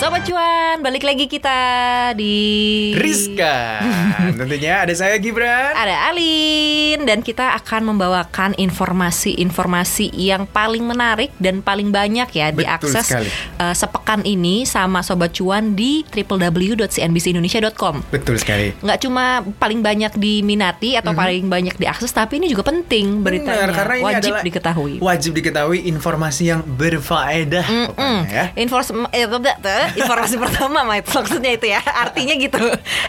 Sobat Cuan, balik lagi kita di Rizka. Tentunya ada saya Gibran. Ada Alin dan kita akan membawakan informasi-informasi yang paling menarik dan paling banyak ya Betul diakses sekali. uh, sepekan ini sama Sobat Cuan di www.cnbcindonesia.com. Betul sekali. Nggak cuma paling banyak diminati atau paling banyak diakses, tapi ini juga penting beritanya. Mhm. Benar, karena ini Wajib adalah diketahui. Wajib diketahui informasi yang berfaedah pokoknya ya. Informasi eh, informasi pertama Mike maksudnya itu ya. Artinya gitu.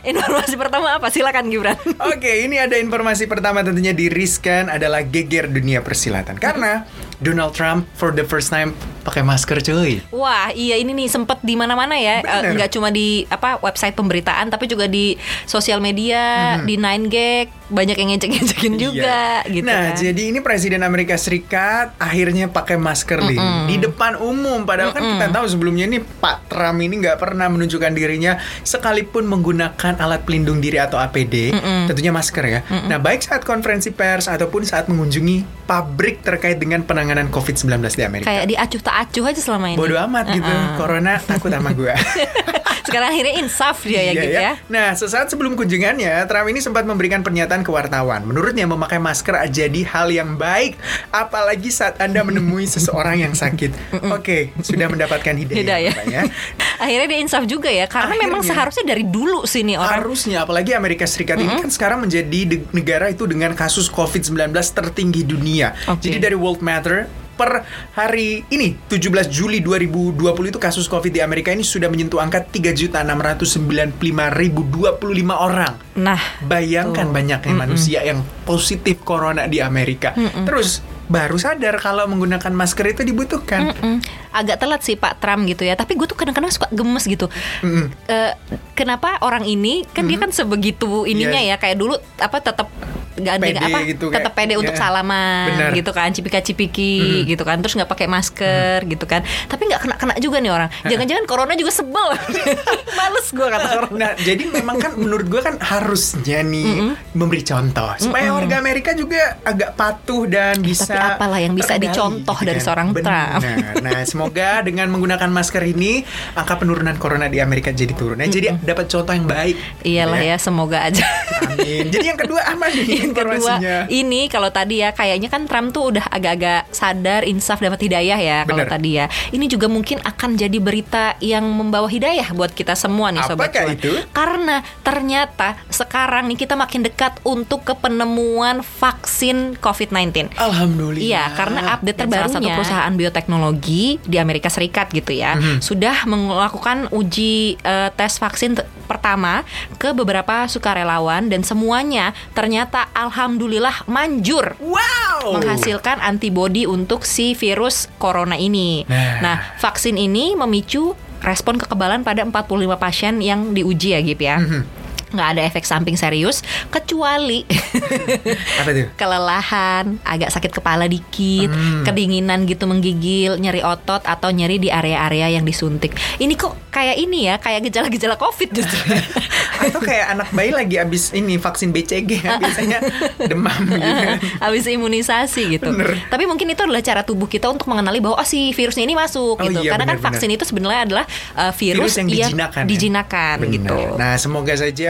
Informasi pertama apa? Silakan Gibran. Oke, ini ada informasi pertama tentunya diriskan adalah geger dunia persilatan. Karena Donald Trump for the first time pakai masker cuy. Wah iya ini nih sempet di mana-mana ya Eh, Bener. nggak cuma di apa website pemberitaan tapi juga di sosial media di 9gag banyak yang ngecek-ngecekin juga Hmm. Iya. gitu Nah, kan. jadi ini Presiden Amerika Serikat akhirnya pakai masker Lin, di depan umum. Padahal kan kita tahu sebelumnya ini Pak Trump ini nggak pernah menunjukkan dirinya sekalipun menggunakan alat pelindung diri atau APD, tentunya masker ya. Nah, baik saat konferensi pers ataupun saat mengunjungi pabrik terkait dengan penanganan COVID-19 di Amerika. kayak diacuh tak acuh aja selama ini Bodoh amat gitu. Uh-uh. Corona takut sama gua. sekarang akhirnya insaf dia ya Iya, gitu ya Nah, sesaat sebelum kunjungannya, Trump ini sempat memberikan pernyataan ke wartawan. Menurutnya memakai masker jadi hal yang baik, apalagi saat Anda menemui seseorang yang sakit. Oke, sudah mendapatkan hidayah. Hidayah. Bapak ya. akhirnya dia insaf juga ya karena memang Akhirnya. seharusnya dari dulu sih nih orang Harusnya, apalagi Amerika Serikat ini kan sekarang menjadi negara itu dengan kasus COVID-19 tertinggi dunia. Oke. Jadi dari World Matter per hari ini 17 Juli 2020 itu kasus COVID di Amerika ini sudah menyentuh angka 3.695.025 orang. nah Bayangkan Tuh. banyaknya manusia yang positif corona di Amerika. Terus baru sadar kalau menggunakan masker itu dibutuhkan. Mm, agak telat sih Pak Trump gitu ya. Tapi gue tuh kadang-kadang suka gemes gitu. Mm-mm. Eh, kenapa orang ini kan dia kan sebegitu ininya Iya. ya kayak dulu apa tetap nggak Pede apa gitu, tetap pede untuk ya. salaman Benar. gitu kan cipika cipiki gitu kan terus nggak pakai masker gitu kan tapi nggak kena kena juga nih orang jangan-jangan corona juga sebel males gue kata corona Nah, jadi memang kan menurut gue kan harusnya nih memberi contoh supaya warga Amerika juga agak patuh dan bisa tapi apalah yang bisa dicontoh dari kan. seorang Benar. Trump. Nah, semoga dengan menggunakan masker ini angka penurunan corona di Amerika jadi turun. Nah, jadi dapat contoh yang baik. iyalah ya semoga aja Amin. Jadi yang kedua apa nih yang kedua ini kalau tadi ya kayaknya kan Trump tuh udah agak-agak sadar insaf dapat hidayah ya kalau tadi ya ini juga mungkin akan jadi berita yang membawa hidayah buat kita semua nih sobat Apakah cuan. itu? karena ternyata sekarang nih kita makin dekat untuk ke penemuan vaksin COVID-19 Alhamdulillah. Iya, karena update Dan terbarunya salah satu perusahaan bioteknologi di Amerika Serikat gitu ya, sudah melakukan uji eh, tes vaksin pertama ke beberapa sukarelawan dan semuanya ternyata alhamdulillah manjur Wow. menghasilkan antibodi untuk si virus corona ini. Nah. Nah, vaksin ini memicu respon kekebalan pada 45 pasien yang diuji ya, Gip ya. Nggak ada efek samping serius kecuali Apa tuh? kelelahan, agak sakit kepala dikit, kedinginan gitu menggigil, nyeri otot atau nyeri di area-area yang disuntik. Ini kok kayak ini ya, kayak gejala-gejala COVID justru. Atau kayak anak bayi lagi abis ini vaksin BCG kan biasanya demam gitu. Habis imunisasi gitu. Bener. Tapi mungkin itu adalah cara tubuh kita untuk mengenali bahwa oh si virusnya ini masuk Oh gitu. iya, Karena kan benar-benar. vaksin itu sebenarnya adalah uh, virus, Virus yang dijinakan ya? dijinakan gitu. Nah, semoga saja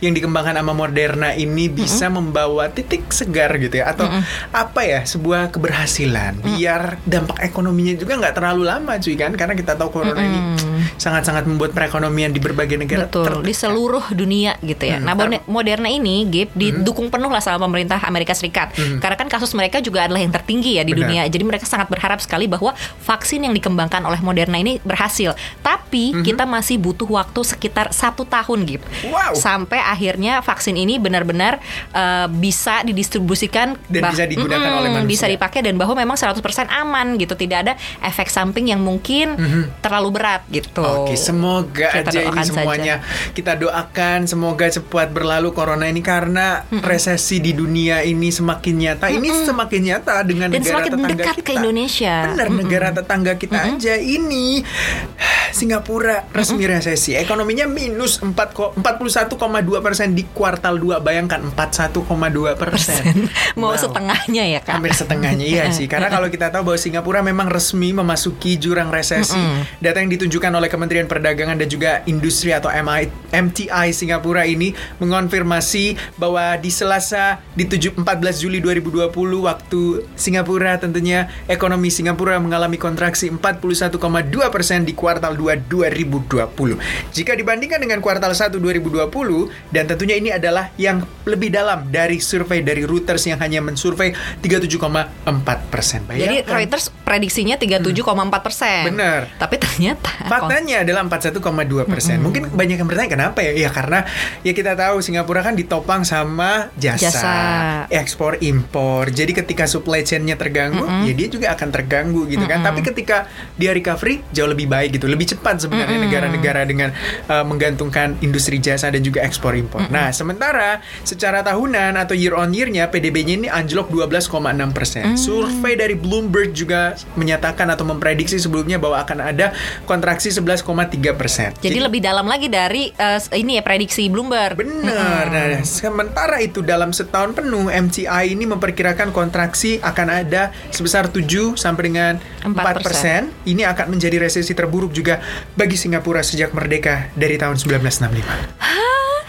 yang dikembangkan sama Moderna ini bisa membawa titik segar gitu ya? Atau apa ya sebuah keberhasilan? Biar dampak ekonominya juga nggak terlalu lama cuy kan? Karena kita tahu corona ini sangat-sangat membuat perekonomian di berbagai negara Betul, di seluruh dunia gitu ya. Hmm, nah, Moderna ini, Gip, didukung penuh lah sama pemerintah Amerika Serikat. Karena kan kasus mereka juga adalah yang tertinggi ya di Benar. dunia. Jadi mereka sangat berharap sekali bahwa vaksin yang dikembangkan oleh Moderna ini berhasil. Tapi kita masih butuh waktu sekitar satu tahun, Gip. Wow. Sampai akhirnya vaksin ini benar-benar eh, bisa didistribusikan Dan bisa digunakan oleh manusia. Bisa dipakai dan bahwa memang 100% aman gitu. Tidak ada efek samping yang mungkin terlalu berat gitu. Oke, semoga Kita aja ini doakan saja. semuanya kita doakan semoga cepat berlalu corona ini karena resesi di dunia ini semakin nyata. Ini semakin nyata dengan Dan negara semakin tetangga dekat kita. ke Indonesia. Benar, Mm-mm. negara tetangga kita aja ini Singapura resmi resesi. Ekonominya minus 4 ko- 41,2 persen di kuartal 2. Bayangkan 41,2 persen. Mau Wow. setengahnya ya kak? Hampir setengahnya iya sih. Karena kalau kita tahu bahwa Singapura memang resmi memasuki jurang resesi. Data yang ditunjukkan oleh Kementerian Perdagangan dan juga Industri atau MI, MTI Singapura ini mengonfirmasi bahwa di Selasa di 7, 14 Juli 2020 waktu Singapura tentunya ekonomi Singapura mengalami kontraksi 41,2 persen di kuartal 2 2020. Jika dibandingkan dengan kuartal 1 2020 dan tentunya ini adalah yang lebih dalam dari survei dari Reuters yang hanya mensurvei 37,4 persen. Jadi Reuters prediksinya 37,4 persen. Benar. Tapi ternyata Faktanya adalah 41,2 persen. Mungkin banyak yang bertanya kenapa ya? Ya karena ya kita tahu Singapura kan ditopang sama jasa, Jasa. ekspor impor. Jadi ketika supply chain-nya terganggu, ya dia juga akan terganggu gitu kan. Tapi ketika dia recovery jauh lebih baik gitu, lebih cepat sebenarnya negara-negara dengan uh, menggantungkan industri jasa dan juga ekspor impor. Nah, sementara secara tahunan atau year on year-nya PDB-nya ini anjlok 12,6 persen. Survei dari Bloomberg juga menyatakan atau memprediksi sebelumnya bahwa akan ada kontraksi 11,3 persen. Jadi lebih dalam lagi dari eh, ini ya prediksi Bloomberg. Benar. Nah, sementara itu dalam setahun penuh MCI ini memperkirakan kontraksi akan ada sebesar 7 sampai dengan 4 persen. Ini akan menjadi resesi terburuk juga bagi Singapura sejak merdeka dari tahun 1965.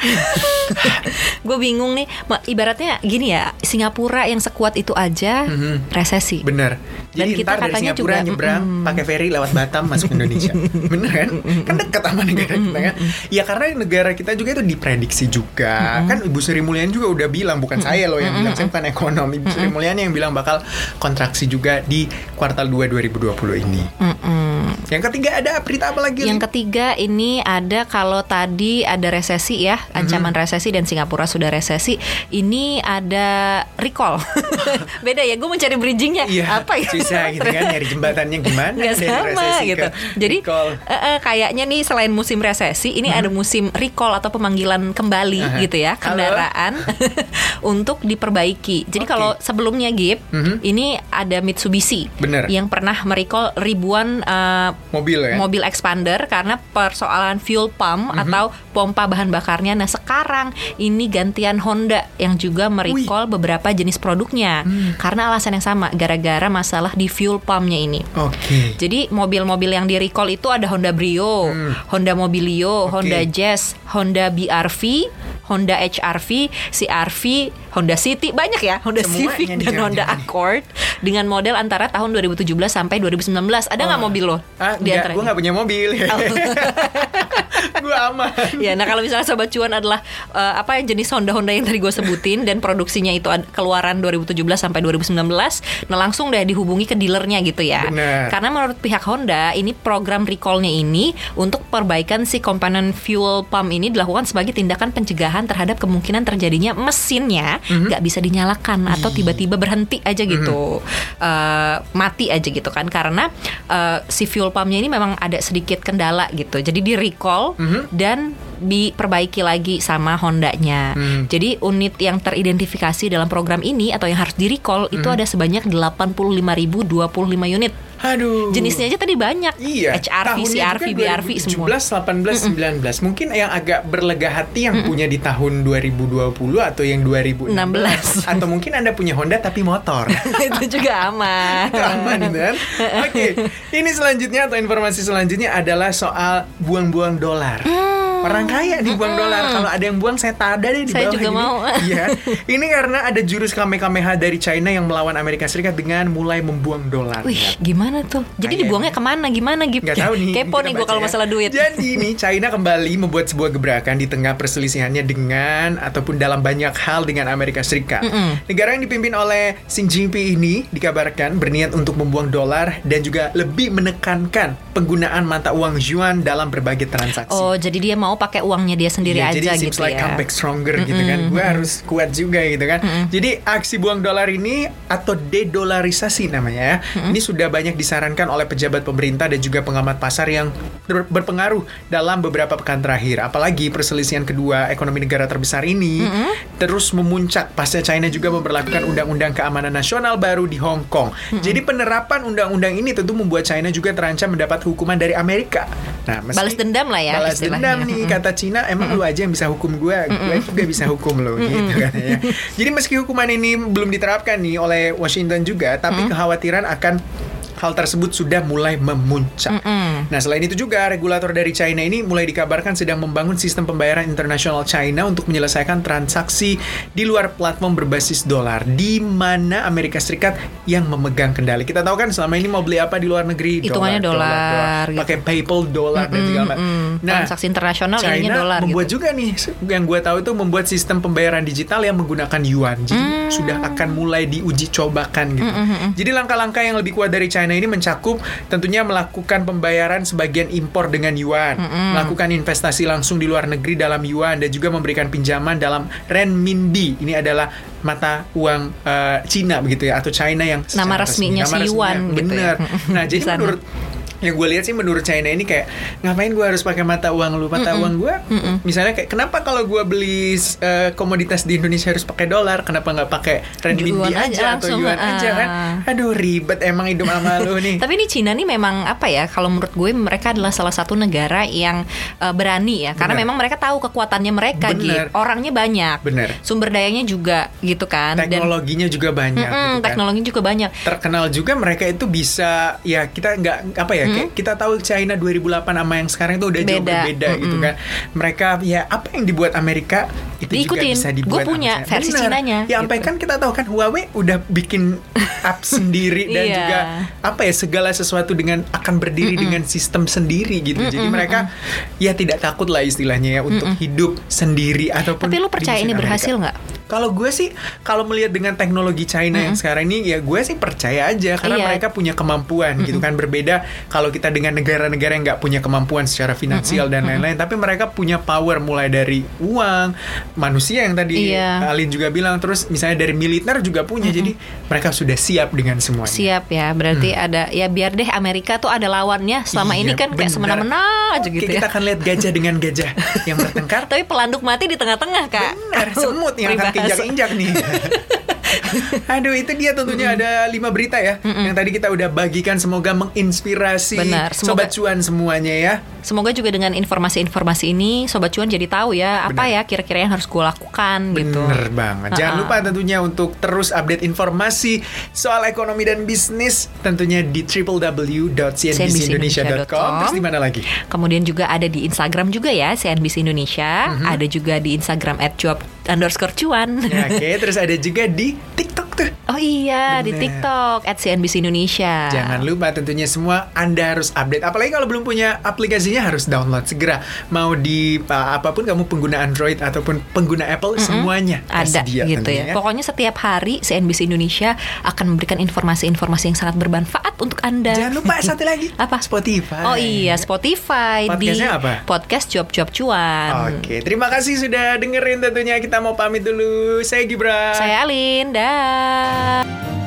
Gue bingung nih, ibaratnya gini ya, Singapura yang sekuat itu aja resesi. Bener. Dan Jadi kita ntar dari katanya Singapura juga, nyebrang pakai ferry lewat Batam masuk Indonesia. Bener kan? Kan dekat sama negara kita kan. Ya karena negara kita juga itu diprediksi juga. Kan Ibu Sri Mulyani juga udah bilang bukan saya loh yang bilang saya bukan ekonomi. Ibu Sri Mulyani yang bilang bakal kontraksi juga di kuartal 2 2020 ini. Mm-mm. Yang ketiga ada berita apa lagi? Yang ketiga ini ada kalau tadi ada resesi ya, ancaman resesi dan Singapura sudah resesi. Ini ada recall. Beda ya, gue mencari bridgingnya. Iya, Apa ya? susah gitu kan nyari jembatannya gimana dari sama resesi gitu. Jadi recall. eh, kayaknya nih selain musim resesi, ini ada musim recall atau pemanggilan kembali Aha. gitu ya kendaraan untuk diperbaiki. Jadi Oke. kalau sebelumnya Gip, Mhm. ini ada Mitsubishi Bener. yang pernah merecall ribuan mobil ya. mobil expander karena persoalan fuel pump atau pompa bahan bakarnya. Nah sekarang ini gantian Honda yang juga merecall beberapa jenis produknya karena alasan yang sama gara-gara masalah di fuel pumpnya ini. Oke. Jadi mobil-mobil yang di recall itu ada Honda Brio, Honda Mobilio, Oke. Honda Jazz, Honda BRV, Honda HRV, CRV, Honda City banyak ya, Honda Semuanya Civic dan Honda. Accord dengan model antara tahun 2017 sampai 2019. Ada nggak Oh. mobil lo? Ah, di enggak, gue gak punya mobil. gue aman. Ya, nah kalau misalnya sobat cuan adalah eh, apa yang jenis Honda-Honda yang tadi gue sebutin dan produksinya itu keluaran 2017 sampai 2019, nah langsung deh dihubungi ke dealernya gitu ya. Bener. Karena menurut pihak Honda, ini program recallnya ini untuk perbaikan si komponen fuel pump ini dilakukan sebagai tindakan pencegahan terhadap kemungkinan terjadinya mesinnya nggak bisa dinyalakan atau tiba-tiba berhenti aja gitu, Eh, mati aja gitu kan karena eh, si fuel pumpnya ini memang ada sedikit kendala gitu. Jadi di recall dan diperbaiki lagi sama Hondanya. Hmm. Jadi unit yang teridentifikasi dalam program ini atau yang harus di recall itu ada sebanyak 85.025 unit. Aduh. Jenisnya aja tadi banyak. Iya. HRV, CRV, BRV semua. 2017, 18, 19. Mungkin yang agak berlega hati yang punya di tahun 2020 atau yang 2016. 16. atau mungkin Anda punya Honda tapi motor. itu juga aman. Itu aman kan? Oke, ini selanjutnya atau informasi selanjutnya adalah soal buang-buang dolar. Orang kaya dibuang dolar. Kalau ada yang buang saya tada deh di Hmm. Saya bawah juga ini. mau. Iya. Ini karena ada jurus Kamehameha dari China yang melawan Amerika Serikat dengan mulai membuang dolar. Wih, gimana tuh? Jadi Kayak- dibuangnya ke mana? Gimana gitu? Nggak tahu nih. Kepo nih gue kalau ya. masalah duit. Jadi nih China kembali membuat sebuah gebrakan di tengah perselisihannya dengan ataupun dalam banyak hal dengan Amerika Serikat. Mm-mm. Negara yang dipimpin oleh Xi Jinping ini dikabarkan berniat untuk membuang dolar dan juga lebih menekankan penggunaan mata uang yuan dalam berbagai transaksi. Oh, jadi dia mau mau pakai uangnya dia sendiri Iya, aja jadi seems gitu like ya. come back stronger gitu kan. Gue harus kuat juga gitu kan. Jadi aksi buang dolar ini atau dedolarisasi namanya ya. Ini sudah banyak disarankan oleh pejabat pemerintah dan juga pengamat pasar yang ber- berpengaruh dalam beberapa pekan terakhir. Apalagi perselisihan kedua ekonomi negara terbesar ini terus memuncak pasca China juga memperlakukan undang-undang keamanan nasional baru di Hong Kong. Jadi penerapan undang-undang ini tentu membuat China juga terancam mendapat hukuman dari Amerika. Nah, meski- Balas dendam lah ya Balas istilahnya. dendam nih kata Cina emang lu aja yang bisa hukum gue gue juga bisa hukum lo gitu kan ya. Jadi meski hukuman ini belum diterapkan nih oleh Washington juga tapi kekhawatiran akan hal tersebut sudah mulai memuncak. Nah, selain itu juga regulator dari China ini mulai dikabarkan sedang membangun sistem pembayaran internasional China untuk menyelesaikan transaksi di luar platform berbasis dolar di mana Amerika Serikat yang memegang kendali. Kita tahu kan selama ini mau beli apa di luar negeri Hitungannya dolar, gitu. pakai PayPal dolar dan segala macam. Nah, Transaksi internasional China dolar membuat gitu. juga nih yang gue tahu itu membuat sistem pembayaran digital yang menggunakan yuan. Jadi Hmm. sudah akan mulai diuji cobakan gitu. Jadi langkah-langkah yang lebih kuat dari China ini mencakup tentunya melakukan pembayaran sebagian impor dengan yuan, melakukan investasi langsung di luar negeri dalam yuan dan juga memberikan pinjaman dalam renminbi. Ini adalah mata uang eh, Cina begitu ya atau China yang Nama resminya resmi. si yuan gitu ya. Bener. Nah, Di jadi menurut yang gue lihat sih menurut China ini kayak ngapain gue harus pakai mata uang lu mata uang gue misalnya kayak kenapa kalau gue beli eh, komoditas di Indonesia harus pakai dolar kenapa nggak pakai renminbi aja aja, atau yuan aja kan ah. aduh ribet emang hidup sama lu nih Tapi ini Cina nih memang apa ya? Kalau menurut gue mereka adalah salah satu negara yang eh, berani ya, karena Bener. memang mereka tahu kekuatannya mereka, Bener. gitu. Orangnya banyak, Bener. sumber dayanya juga, gitu kan. teknologinya juga banyak Mm-mm, gitu kan. teknologi juga banyak. terkenal juga mereka itu bisa ya kita nggak apa ya kayak kita tahu China 2008 sama yang sekarang itu udah jauh Beda. berbeda gitu kan mereka ya apa yang dibuat Amerika itu Diikutin. juga bisa dibuat sama punya versi Bener. Cinanya, ya sampai gitu. kan kita tahu kan Huawei udah bikin app sendiri dan Iya. juga apa ya segala sesuatu dengan akan berdiri dengan sistem sendiri gitu jadi mereka ya tidak takut lah istilahnya ya untuk hidup sendiri ataupun Tapi lu percaya ini berhasil nggak? Kalau gue sih, kalau melihat dengan teknologi China yang sekarang ini, ya gue sih percaya aja karena Iya. mereka punya kemampuan gitu kan berbeda kalau kita dengan negara-negara yang nggak punya kemampuan secara finansial dan lain-lain, tapi mereka punya power mulai dari uang, manusia yang tadi Iya. Alin juga bilang, terus misalnya dari militer juga punya, jadi mereka sudah siap dengan semuanya. Siap ya, berarti ada ya biar deh Amerika tuh ada lawannya. Selama Iya, ini kan kayak semena-mena aja Oke, gitu kita ya. akan lihat gajah dengan gajah yang bertengkar. Tapi pelanduk mati di tengah-tengah kak. Benar, semut yang akan Keinjak-injak nih. Aduh, itu dia tentunya ada lima berita ya yang tadi kita udah bagikan. Semoga menginspirasi Benar, semoga- sobat cuan semuanya ya. Semoga juga dengan informasi-informasi ini Sobat Cuan jadi tahu ya apa Benar. ya kira-kira yang harus gue lakukan gitu. Bener banget. Jangan Ha-ha. lupa tentunya untuk terus update informasi soal ekonomi dan bisnis tentunya di www.cnbcindonesia.com. Terus di mana lagi? Kemudian juga ada di Instagram juga ya CNBC Indonesia. Mhm. Ada juga di Instagram @cuap underscore cuan. Ya, Oke, terus ada juga di TikTok tuh. Oh iya di Bener. TikTok @CNBC Indonesia. Jangan lupa tentunya semua Anda harus update. Apalagi kalau belum punya aplikasinya harus download segera. Mau di uh, apa pun kamu pengguna Android ataupun pengguna Apple semuanya ada tersedia gitu tentunya ya. Pokoknya setiap hari CNBC Indonesia akan memberikan informasi-informasi yang sangat bermanfaat untuk Anda. Jangan lupa satu lagi. Apa? Spotify. Oh iya, Spotify di Podcastnya apa? podcast cuap-cuap cuan. Oke, terima kasih sudah dengerin tentunya. Kita mau pamit dulu. Saya Gibran. Saya Alin, dah. Bye.